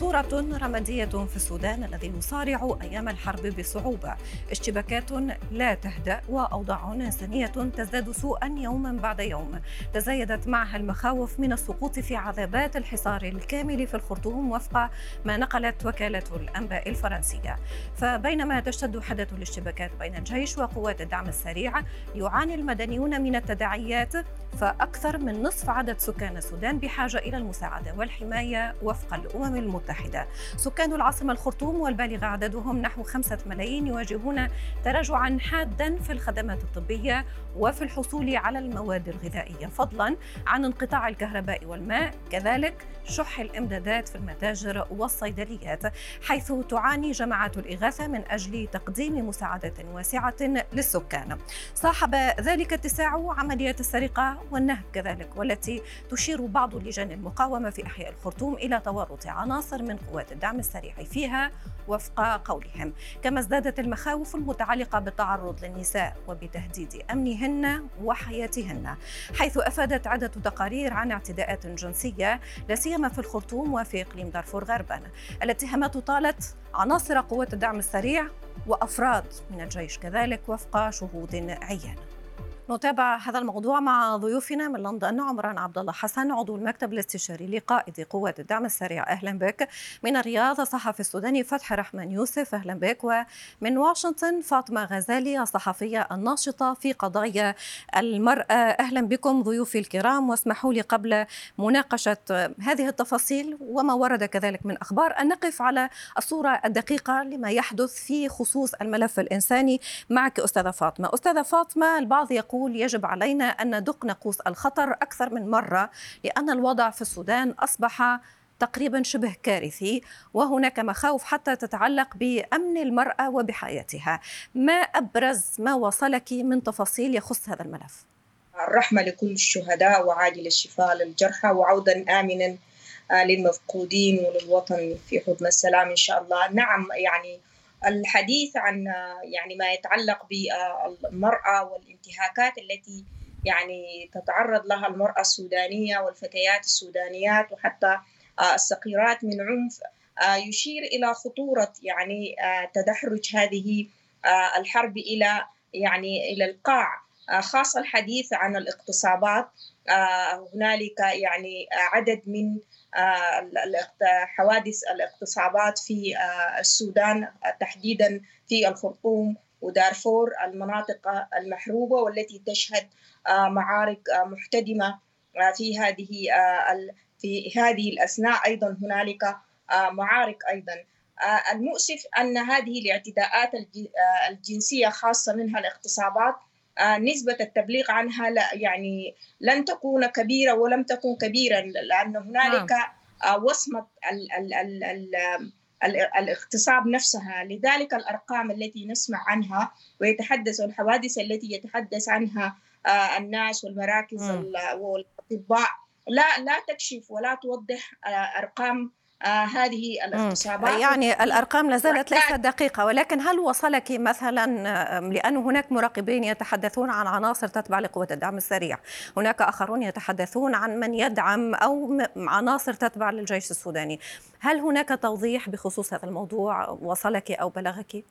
صورة رمادية في السودان الذي يصارع أيام الحرب بصعوبة. اشتباكات لا تهدأ وأوضاع إنسانية تزداد سوءا يوما بعد يوم. تزايدت معها المخاوف من السقوط في عذابات الحصار الكامل في الخرطوم وفق ما نقلت وكالة الأنباء الفرنسية. فبينما تشتد حدة الاشتباكات بين الجيش وقوات الدعم السريع يعاني المدنيون من التداعيات فأكثر من نصف عدد سكان السودان بحاجة إلى المساعدة والحماية وفق الأمم المتحدة. سكان العاصمة الخرطوم والبالغ عددهم نحو خمسة ملايين يواجهون تراجعا حادا في الخدمات الطبية وفي الحصول على المواد الغذائية فضلا عن انقطاع الكهرباء والماء كذلك شح الإمدادات في المتاجر والصيدليات حيث تعاني جماعات الإغاثة من أجل تقديم مساعدة واسعة للسكان. صاحب ذلك اتساع عمليات السرقة والنهب كذلك والتي تشير بعض لجان المقاومة في أحياء الخرطوم إلى تورط عناصر من قوات الدعم السريع فيها وفق قولهم، كما ازدادت المخاوف المتعلقة بالتعرض للنساء وبتهديد أمنهن وحياتهن، حيث أفادت عدة تقارير عن اعتداءات جنسية لا سيما في الخرطوم وفي إقليم دارفور غربا. الاتهامات طالت عناصر قوات الدعم السريع وأفراد من الجيش كذلك وفق شهود عيان. نتابع هذا الموضوع مع ضيوفنا من لندن عمران عبد الله حسن عضو المكتب الاستشاري لقائد قوات الدعم السريع. أهلا بك. من الرياض الصحفي السوداني فتحي رحمن يوسف. أهلا بك. ومن واشنطن فاطمة غزالي الصحفيه الناشطة في قضايا المرأة. أهلا بكم ضيوفي الكرام. واسمحوا لي قبل مناقشة هذه التفاصيل وما ورد كذلك من أخبار. ان نقف على الصورة الدقيقة لما يحدث في خصوص الملف الإنساني معك أستاذة فاطمة. أستاذة فاطمة البعض يقول يقول يجب علينا أن ندق نقوس الخطر أكثر من مرة لأن الوضع في السودان أصبح تقريبا شبه كارثي وهناك مخاوف حتى تتعلق بأمن المرأة وبحياتها. ما أبرز ما وصلك من تفاصيل يخص هذا الملف؟ الرحمة لكل الشهداء وعاجل الشفاء للجرحى وعودا امنا آه، للمفقودين وللوطن في حضن السلام إن شاء الله. نعم يعني الحديث عن يعني ما يتعلق بالمرأة والانتهاكات التي يعني تتعرض لها المرأة السودانية والفتيات السودانيات وحتى الصغيرات من عنف يشير إلى خطورة يعني تدحرج هذه الحرب إلى يعني إلى القاع. خاصة الحديث عن الاغتصابات. هنالك يعني عدد من حوادث الاغتصابات في آه، السودان تحديدا في الخرطوم ودارفور المناطق المحروبة والتي تشهد آه، معارك آه، محتدمة في هذه في هذه الأثناء أيضا هنالك معارك أيضا. المؤسف أن هذه الاعتداءات الجنسية خاصة منها الاغتصابات نسبة التبليغ عنها لا يعني لن تكون كبيرة ولم تكن كبيرة لأن هنالك آه. وصمة ال ال ال ال الاغتصاب نفسها لذلك الأرقام التي نسمع عنها ويتحدث الحوادث التي يتحدث عنها آه، الناس والمراكز والأطباء لا لا تكشف ولا توضح أرقام آه هذه الاغتصابات يعني الأرقام لا زالت ليست دقيقة ولكن هل وصلك مثلا لأن هناك مراقبين يتحدثون عن عناصر تتبع لقوة الدعم السريع، هناك آخرون يتحدثون عن من يدعم أو عناصر تتبع للجيش السوداني، هل هناك توضيح بخصوص هذا الموضوع وصلك أو بلغك؟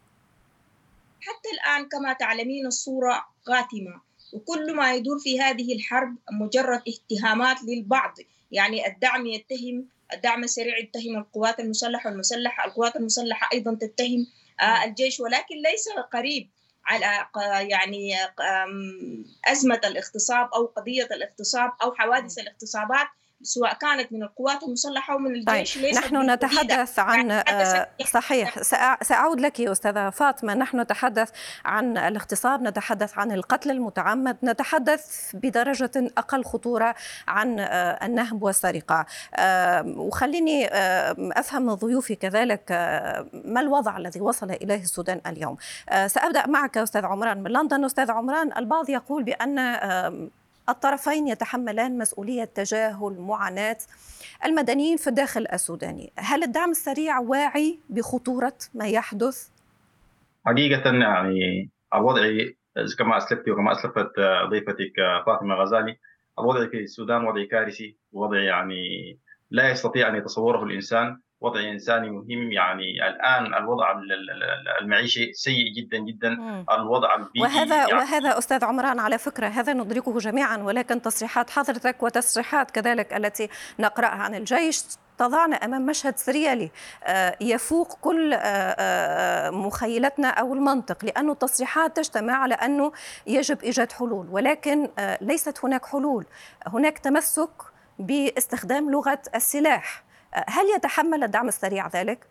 حتى الآن كما تعلمين الصورة غاتمة وكل ما يدور في هذه الحرب مجرد اتهامات للبعض. يعني الدعم يتهم الدعم السريع يتهم القوات المسلحة والمسلحة القوات المسلحة أيضا تتهم آه، الجيش ولكن ليس قريب على يعني أزمة الاغتصاب أو قضية الاغتصاب أو حوادث الاغتصابات سواء كانت من القوات المسلحة أو من الجيش طيب. نحن نتحدث عن آه، صحيح سأعود لك أستاذة فاطمة. نحن نتحدث عن الاغتصاب نتحدث عن القتل المتعمد نتحدث بدرجة أقل خطورة عن آه، النهب والسرقة. آه، وخليني أفهم من ضيوفي كذلك ما الوضع الذي وصل إليه السودان اليوم. سأبدأ معك أستاذ عمران من لندن. أستاذ عمران البعض يقول بأن الطرفين يتحملان مسؤولية تجاهل معاناة المدنيين في الداخل السوداني هل الدعم السريع واعي بخطورة ما يحدث؟ حقيقة يعني الوضع كما أسلفت وكما أسلفت ضيفتك فاطمة غزالي الوضع في السودان وضع كارثي وضع يعني لا يستطيع أن يتصوره الإنسان وضع إنساني مهم. يعني الآن الوضع المعيشي سيء جدا جدا. مم. الوضع البيئي وهذا يعني وهذا أستاذ عمران على فكرة هذا ندركه جميعا ولكن تصريحات حضرتك وتصريحات كذلك التي نقرأها عن الجيش تضعنا أمام مشهد سريالي آه، يفوق كل آه، آه، مخيلتنا أو المنطق لأنه التصريحات تجتمع على أنه يجب إيجاد حلول ولكن ليست هناك حلول. هناك تمسك باستخدام لغة السلاح. هل يتحمل الدعم السريع ذلك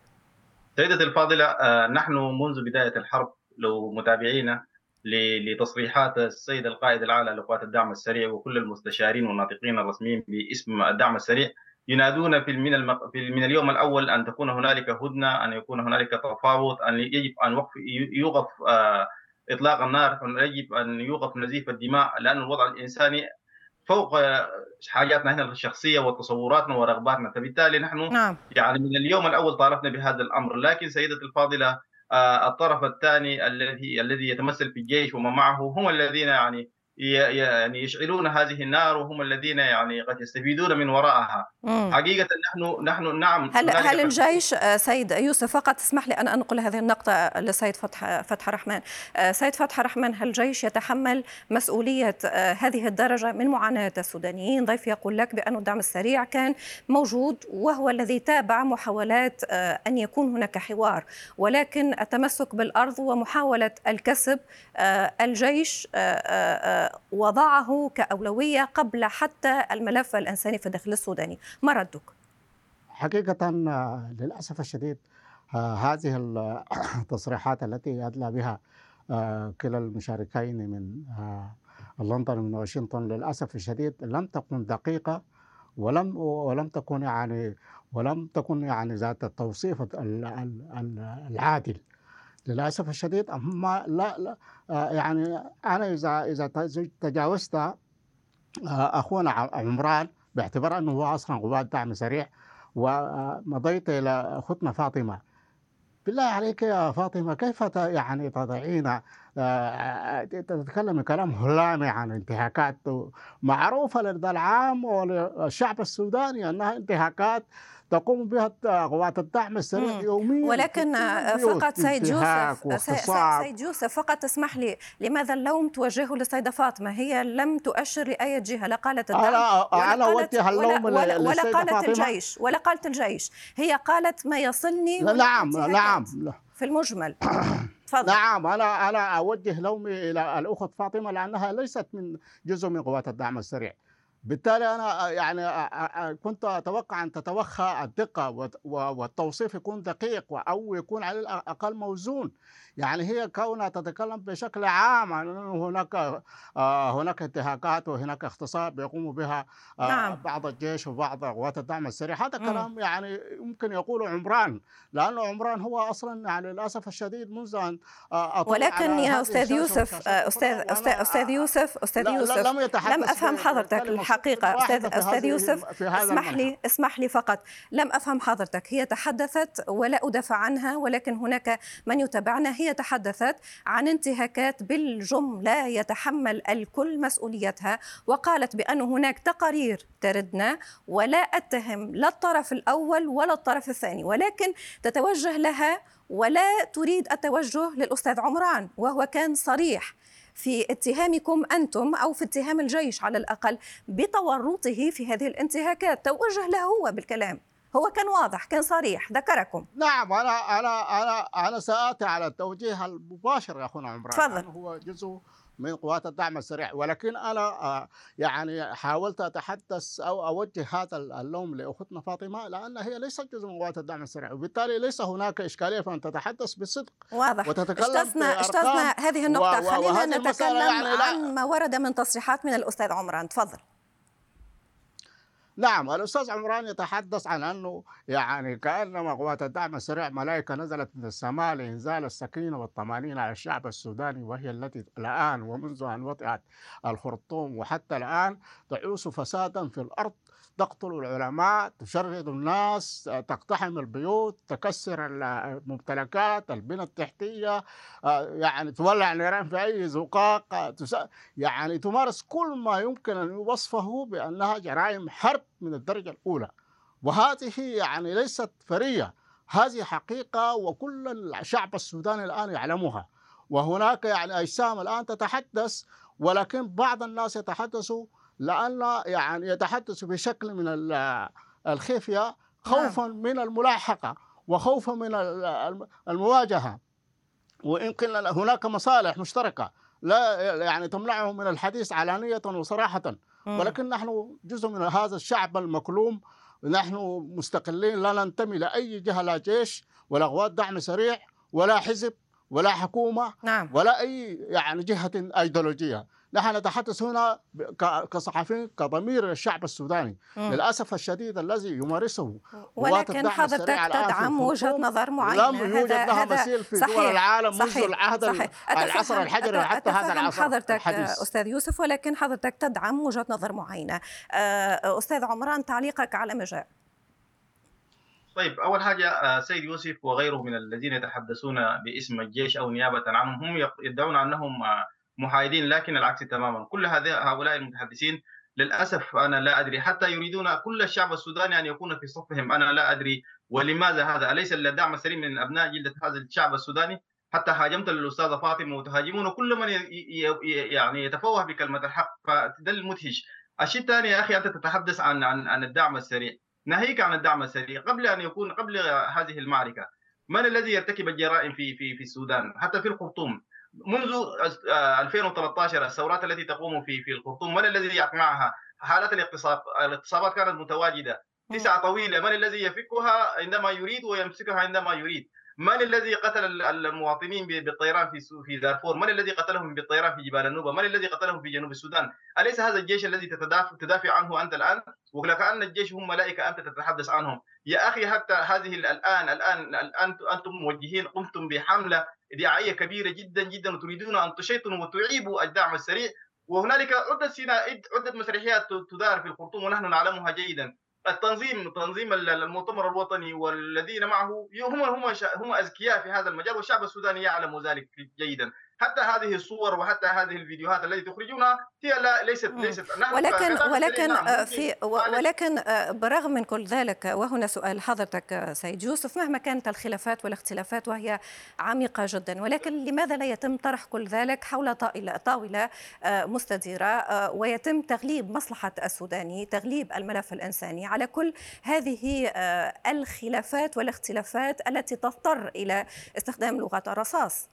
سيدتي الفاضلة آه، نحن منذ بداية الحرب لو متابعين ل- لتصريحات السيد القائد الأعلى لقوات الدعم السريع وكل المستشارين والناطقين الرسميين باسم الدعم السريع ينادون في من. في من اليوم الأول أن تكون هنالك هدنة أن يكون هنالك تفاوض أن يجب أن وقف يوقف آه، إطلاق النار يجب أن يوقف نزيف الدماء لأن الوضع الإنساني فوق آه، حاجاتنا هنا الشخصية وتصوراتنا ورغباتنا. فبالتالي نحن نعم. يعني من اليوم الأول طالبنا بهذا الأمر. لكن سيدتي الفاضلة آه، الطرف الثاني الذي الذي يتمثل في الجيش وما معه هم الذين يعني يعني يشعلون هذه النار وهم الذين يعني قد يستفيدون من وراءها. مم. حقيقة نحن نحن نعم هل هل الجيش آه، سيد يوسف فقط اسمح لي أن أنقل هذه النقطة لسيد فتح فتح رحمن. آه، سيد فتح رحمن هل الجيش يتحمل مسؤولية آه، هذه الدرجة من معاناة السودانيين؟ ضيف يقول لك بأن الدعم السريع كان موجود وهو الذي تابع محاولات أن يكون هناك حوار. ولكن التمسك بالأرض ومحاولة الكسب الجيش وضعه كأولوية قبل حتى الملف الإنساني في الداخل السوداني. ما ردك؟ حقيقة للأسف الشديد هذه التصريحات التي أدلى بها آه، كلا المشاركين من آه، لندن ومن واشنطن للأسف الشديد لم تكن دقيقة ولم ولم تكن يعني ولم تكن يعني ذات التوصيف ال- ال- ال- العادل. للأسف الشديد هم لا, لا آه، يعني أنا إذا إذا تج- تجاوزت آه، أخونا ع- عمران باعتبار أنه هو أصلا قوات دعم سريع ومضيت إلى أختنا فاطمة. بالله عليك يا فاطمة كيف يعني تضعين آه، تتكلم كلام هلامي عن انتهاكات؟ معروفة لدى العام وللشعب السوداني أنها انتهاكات تقوم بها قوات الدعم السريع. يوميا ولكن البيوت. فقط سيد يوسف. سيد يوسف فقط اسمح لي لماذا اللوم توجهه للسيدة فاطمة هي لم تؤشر لأي جهة لا قالت الدعم أنا قالت أوجه اللوم ولا, ولا, قالت فاطمة الجيش ولا قالت الجيش هي قالت ما يصلني نعم نعم في المجمل تفضل نعم أنا أنا أوجه لومي إلى الأخت فاطمة لأنها ليست من جزء من قوات الدعم السريع بالتالي أنا يعني كنت أتوقع أن تتوخى الدقة والت- والتوصيف يكون دقيق أو يكون على الاقل موزون يعني هي كونها تتكلم بشكل عام عن أنه هناك آه، هناك انتهاكات وهناك اغتصاب يقوم بها آه، نعم. بعض الجيش وبعض قوات الدعم السريع هذا. كلام يعني يمكن يقوله عمران لأنه عمران هو أصلا يعني للأسف الشديد منذ أن آه، ولكن يا الشاشة يوسف آه، أستاذ أستاذ وأنا أستاذ يوسف لا- يوسف لم لم أفهم ب- حضرتك في أستاذ هذه- يوسف اسمح. لي اسمح لي فقط. لم أفهم حضرتك. هي تحدثت ولا أدافع عنها ولكن هناك من يتابعنا. هي تحدثت عن انتهاكات بالجملة يتحمل الكل مسؤوليتها وقالت بأن هناك تقارير تردنا ولا أتهم لا الطرف الأول ولا الطرف الثاني ولكن تتوجه لها ولا تريد التوجه للأستاذ عمران وهو كان صريح. في اتهامكم أنتم أو في اتهام الجيش على الأقل بتورطه في هذه الانتهاكات. توجه له هو بالكلام. هو كان واضح كان صريح ذكركم. نعم أنا أنا أنا أنا سأتي على التوجيه المباشر يا أخونا عمران. تفضل. هو جزء من قوات الدعم السريع. ولكن أنا آه، يعني حاولت أتحدث أو أوجه هذا اللوم لأختنا فاطمة لأن هي ليست جزء من قوات الدعم السريع. وبالتالي ليس هناك إشكالية في ان تتحدث بصدق واضح. وتتكلم اجتزنا بأرقام اجتزنا هذه النقطة. و- خلينا نتكلم يعني عن ما ورد من تصريحات من الأستاذ عمران. تفضل. نعم الأستاذ عمران يتحدث عن أنه يعني كأنما قوات الدعم السريع ملائكه نزلت من السماء لإنزال السكينة والطمأنينة على الشعب السوداني وهي التي الآن ومنذ أن وطئت الخرطوم وحتى الآن تعوس فسادا في الأرض تقتل العلماء تشرد الناس تقتحم البيوت تكسر الممتلكات البنى التحتية آه، يعني تولع نيران في أي زقاق آه، يعني تمارس كل ما يمكن أن يوصفه بأنها جرائم حرب من الدرجة الأولى. وهذه يعني ليست فرية. هذه حقيقة وكل الشعب السوداني الآن يعلمها. وهناك يعني أجسام الآن تتحدث ولكن بعض الناس يتحدثوا لأن يعني يتحدث بشكل من الخفية خوفا نعم. من الملاحقة وخوفا من المواجهة ويمكن هناك مصالح مشتركة لا يعني تمنعهم من الحديث علانية وصراحة ولكن نحن جزء من هذا الشعب المكلوم نحن مستقلين لا ننتمي لأي جهة لا جيش ولا قوات دعم سريع ولا حزب ولا حكومة نعم. ولا أي يعني جهة أيديولوجية نحن نتحدث هنا كصحفيين كضمير الشعب السوداني مم. للأسف الشديد الذي يمارسه ولكن حضرتك تدعم وجهة نظر معينة لم يوجد لها مثيل في صحيح. دول العالم منذ العهد صحيح. العصر الحجري حتى هذا العصر حضرتك الحديث. أستاذ يوسف ولكن حضرتك تدعم وجهة نظر معينة آه، أستاذ عمران تعليقك على ما جاء طيب أول حاجة آه، سيد يوسف وغيره من الذين يتحدثون باسم الجيش أو نيابة عنهم هم يدعون أنهم آه، محايدين لكن العكس تماما. كل هؤلاء المتحدثين للأسف أنا لا أدري. حتى يريدون كل الشعب السوداني أن يكون في صفهم. أنا لا أدري ولماذا هذا. أليس الدعم السليم من أبناء جلدة هذا الشعب السوداني؟ حتى هاجمت الاستاذه فاطمة وتهاجمون. كل من يعني يتفوه بكلمة الحق فده المدهش. الشيء الثاني يا أخي أنت تتحدث عن عن عن الدعم السريع. ناهيك عن الدعم السريع. قبل أن يكون قبل هذه المعركة من الذي يرتكب الجرائم في في في السودان؟ حتى في الخرطوم. منذ 2013 الثورات التي تقوم في في الخرطوم من الذي يقمعها؟ حالات الاغتصاب الاغتصابات كانت متواجدة. تسعة طويلة. من الذي يفكها؟ عندما يريد ويمسكها عندما يريد. من الذي قتل المواطنين بالطيران في في دارفور؟ من الذي قتلهم بالطيران في جبال النوبة؟ من الذي قتلهم في جنوب السودان؟ أليس هذا الجيش الذي تتدافع تدافع عنه أنت الآن؟ وكأن الجيش هم ملائكة أنت تتحدث عنهم، يا أخي حتى هذه الان الان الان أنتم موجهين قمتم بحملة دعائية كبيرة جدا جدا وتريدون أن تشيطنوا وتعيبوا الدعم السريع وهنالك عدة عدة مسرحيات تدار في الخرطوم ونحن نعلمها جيدا التنظيم تنظيم المؤتمر الوطني والذين معه هم هم هم أذكياء في هذا المجال والشعب السوداني يعلم ذلك جيدا. حتى هذه الصور وحتى هذه الفيديوهات التي تخرجونها هي لا ليست ليست ولكن ولكن نعم في ولكن آه، برغم من كل ذلك وهنا سؤال حضرتك آه، سيد يوسف مهما كانت الخلافات والاختلافات وهي عميقة جدا ولكن لماذا لا يتم طرح كل ذلك حول طاوله طاولة آه، مستديرة ويتم تغليب مصلحة السوداني تغليب الملف الإنساني؟ على كل هذه الخلافات والاختلافات التي تضطر إلى استخدام لغه الرصاص.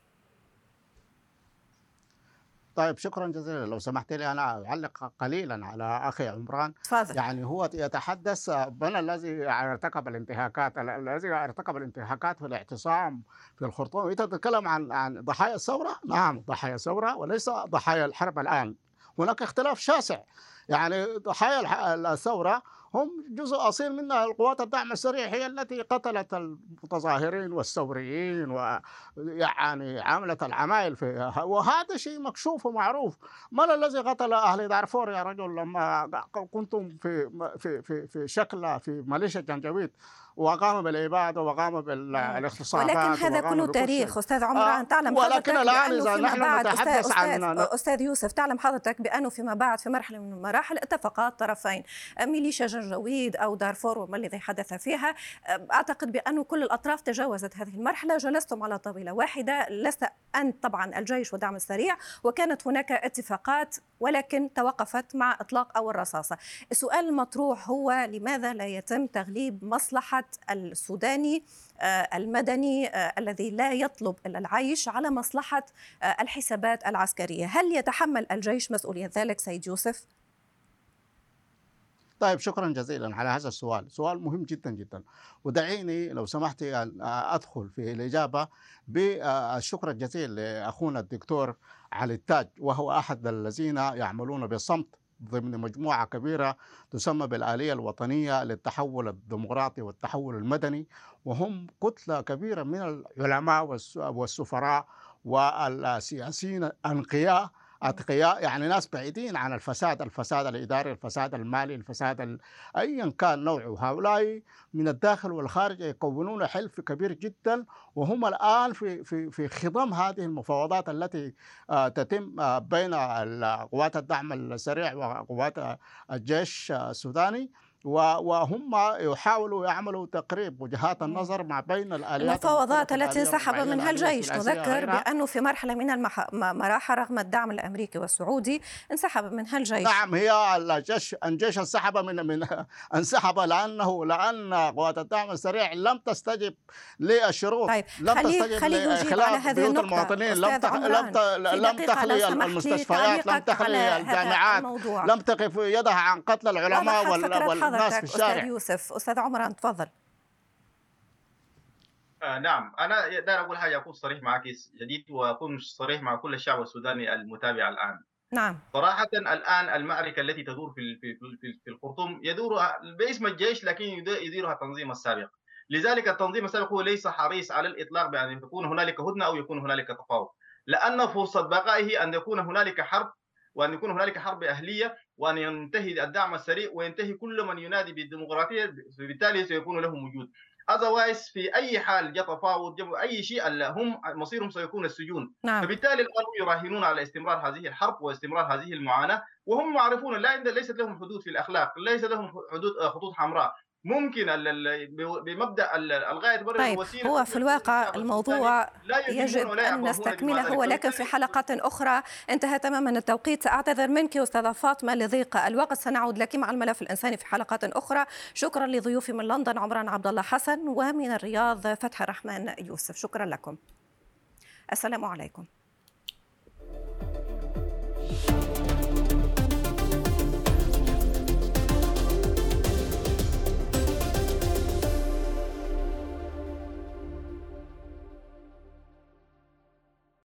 طيب شكرا جزيلا. لو سمحت لي أنا أعلق قليلا على أخي عمران. تفضل. يعني هو يتحدث من الذي ارتكب الانتهاكات؟ الذي ارتكب الانتهاكات في الاعتصام في الخرطوم. انت تتكلم عن عن ضحايا الثورة؟ نعم ضحايا الثورة وليس ضحايا الحرب الآن. هناك اختلاف شاسع. يعني ضحايا الثورة هم جزء أصيل منها. القوات الدعم السريع هي التي قتلت المتظاهرين والثوريين ويعني عملت العمايل فيها وهذا شيء مكشوف ومعروف. من الذي قتل أهل دارفور يا رجل لما كنتم في في في في شكل في ميليشيا جنجويد؟ وقام بالاباده وقام بالاغتصابات ولكن هذا كله تاريخ أستاذ عمران آه تعلم ولكن الآن إذا نحن نتحدث عن أستاذ يوسف تعلم حضرتك بأنه فيما بعد في مرحلة من المراحل اتفقا الطرفين ميليشيا جنجويد أو دارفور وما الذي حدث فيها. أعتقد بأنه كل الأطراف تجاوزت هذه المرحلة جلستم على طاولة واحدة لست أنت طبعا الجيش والدعم السريع وكانت هناك اتفاقات ولكن توقفت مع إطلاق أول رصاصة. السؤال المطروح هو لماذا لا يتم تغليب مصلحه السوداني آه، المدني آه، الذي لا يطلب إلا العيش على مصلحة آه، الحسابات العسكرية، هل يتحمل الجيش مسؤولية ذلك سيد يوسف؟ طيب شكرا جزيلا على هذا السؤال. سؤال مهم جدا جدا. ودعيني لو سمحت أدخل في الإجابة بالشكر الجزيل لأخونا الدكتور علي التاج وهو أحد الذين يعملون بصمت ضمن مجموعة كبيرة تسمى بالآلية الوطنية للتحول الديمقراطي والتحول المدني وهم كتلة كبيرة من العلماء والسفراء والسياسيين الأنقياء اتقياء يعني ناس بعيدين عن الفساد الفساد الإداري الفساد المالي الفساد ال... ايا كان نوعه. هؤلاء من الداخل والخارج يكونون حلف كبير جدا وهم الآن في في في خضم هذه المفاوضات التي آه، تتم آه، بين قوات الدعم السريع وقوات الجيش السوداني. وهم يحاولوا يعملوا تقريب وجهات النظر ما بين الآليات المفاوضات التي انسحب منها الجيش نذكر بأنه في مرحلة من المراحل رغم الدعم الأمريكي والسعودي انسحب منها الجيش نعم هي الجيش الجيش انسحب من من انسحب لأنه لأن قوات الدعم السريع لم تستجب للشروط طيب لم خلي تستجب خلي هذه النقطة المواطنين لم تخ... لم ت... لم تخلي المستشفيات لم تخلي الجامعات لم تقف يدها عن قتل العلماء وال... الناس في الشارع. أستاذ يوسف أستاذ عمران تفضل. آه نعم. أنا داير أقول حاجة أكون صريح معك جديد وأكون صريح مع كل الشعب السوداني المتابع الآن. نعم. صراحة الآن المعركة التي تدور في في في, في الخرطوم يدورها باسم الجيش لكن يديرها التنظيم السابق. لذلك التنظيم السابق هو ليس حريص على الإطلاق بأن تكون هنالك هدنة أو يكون هنالك تفاوض. لأن فرصة بقائه أن يكون هنالك حرب وأن يكون هنالك حرب أهلية وأن ينتهي الدعم السريع وينتهي كل من ينادي بالديمقراطية بالتالي سيكون لهم وجود. اذروايز في أي حال جاء تفاوض جاء أي شيء هم مصيرهم سيكون السجون. نعم. فبالتالي الان يراهنون على استمرار هذه الحرب واستمرار هذه المعاناة وهم معرفون لا ليست لهم حدود في الأخلاق ليس لهم حدود خطوط حمراء. ممكن بمبدأ الغاية تبرر طيب الوسيلة هو في الواقع الموضوع يجب أن نستكمله ولكن في حلقات أخرى. انتهى تماما التوقيت. ساعتذر منك أستاذة فاطمة لضيق الوقت. سنعود لك مع الملف الإنساني في حلقات أخرى. شكرا لضيوفي من لندن عمران عبد الله حسن ومن الرياض فتح الرحمن يوسف. شكرا لكم. السلام عليكم.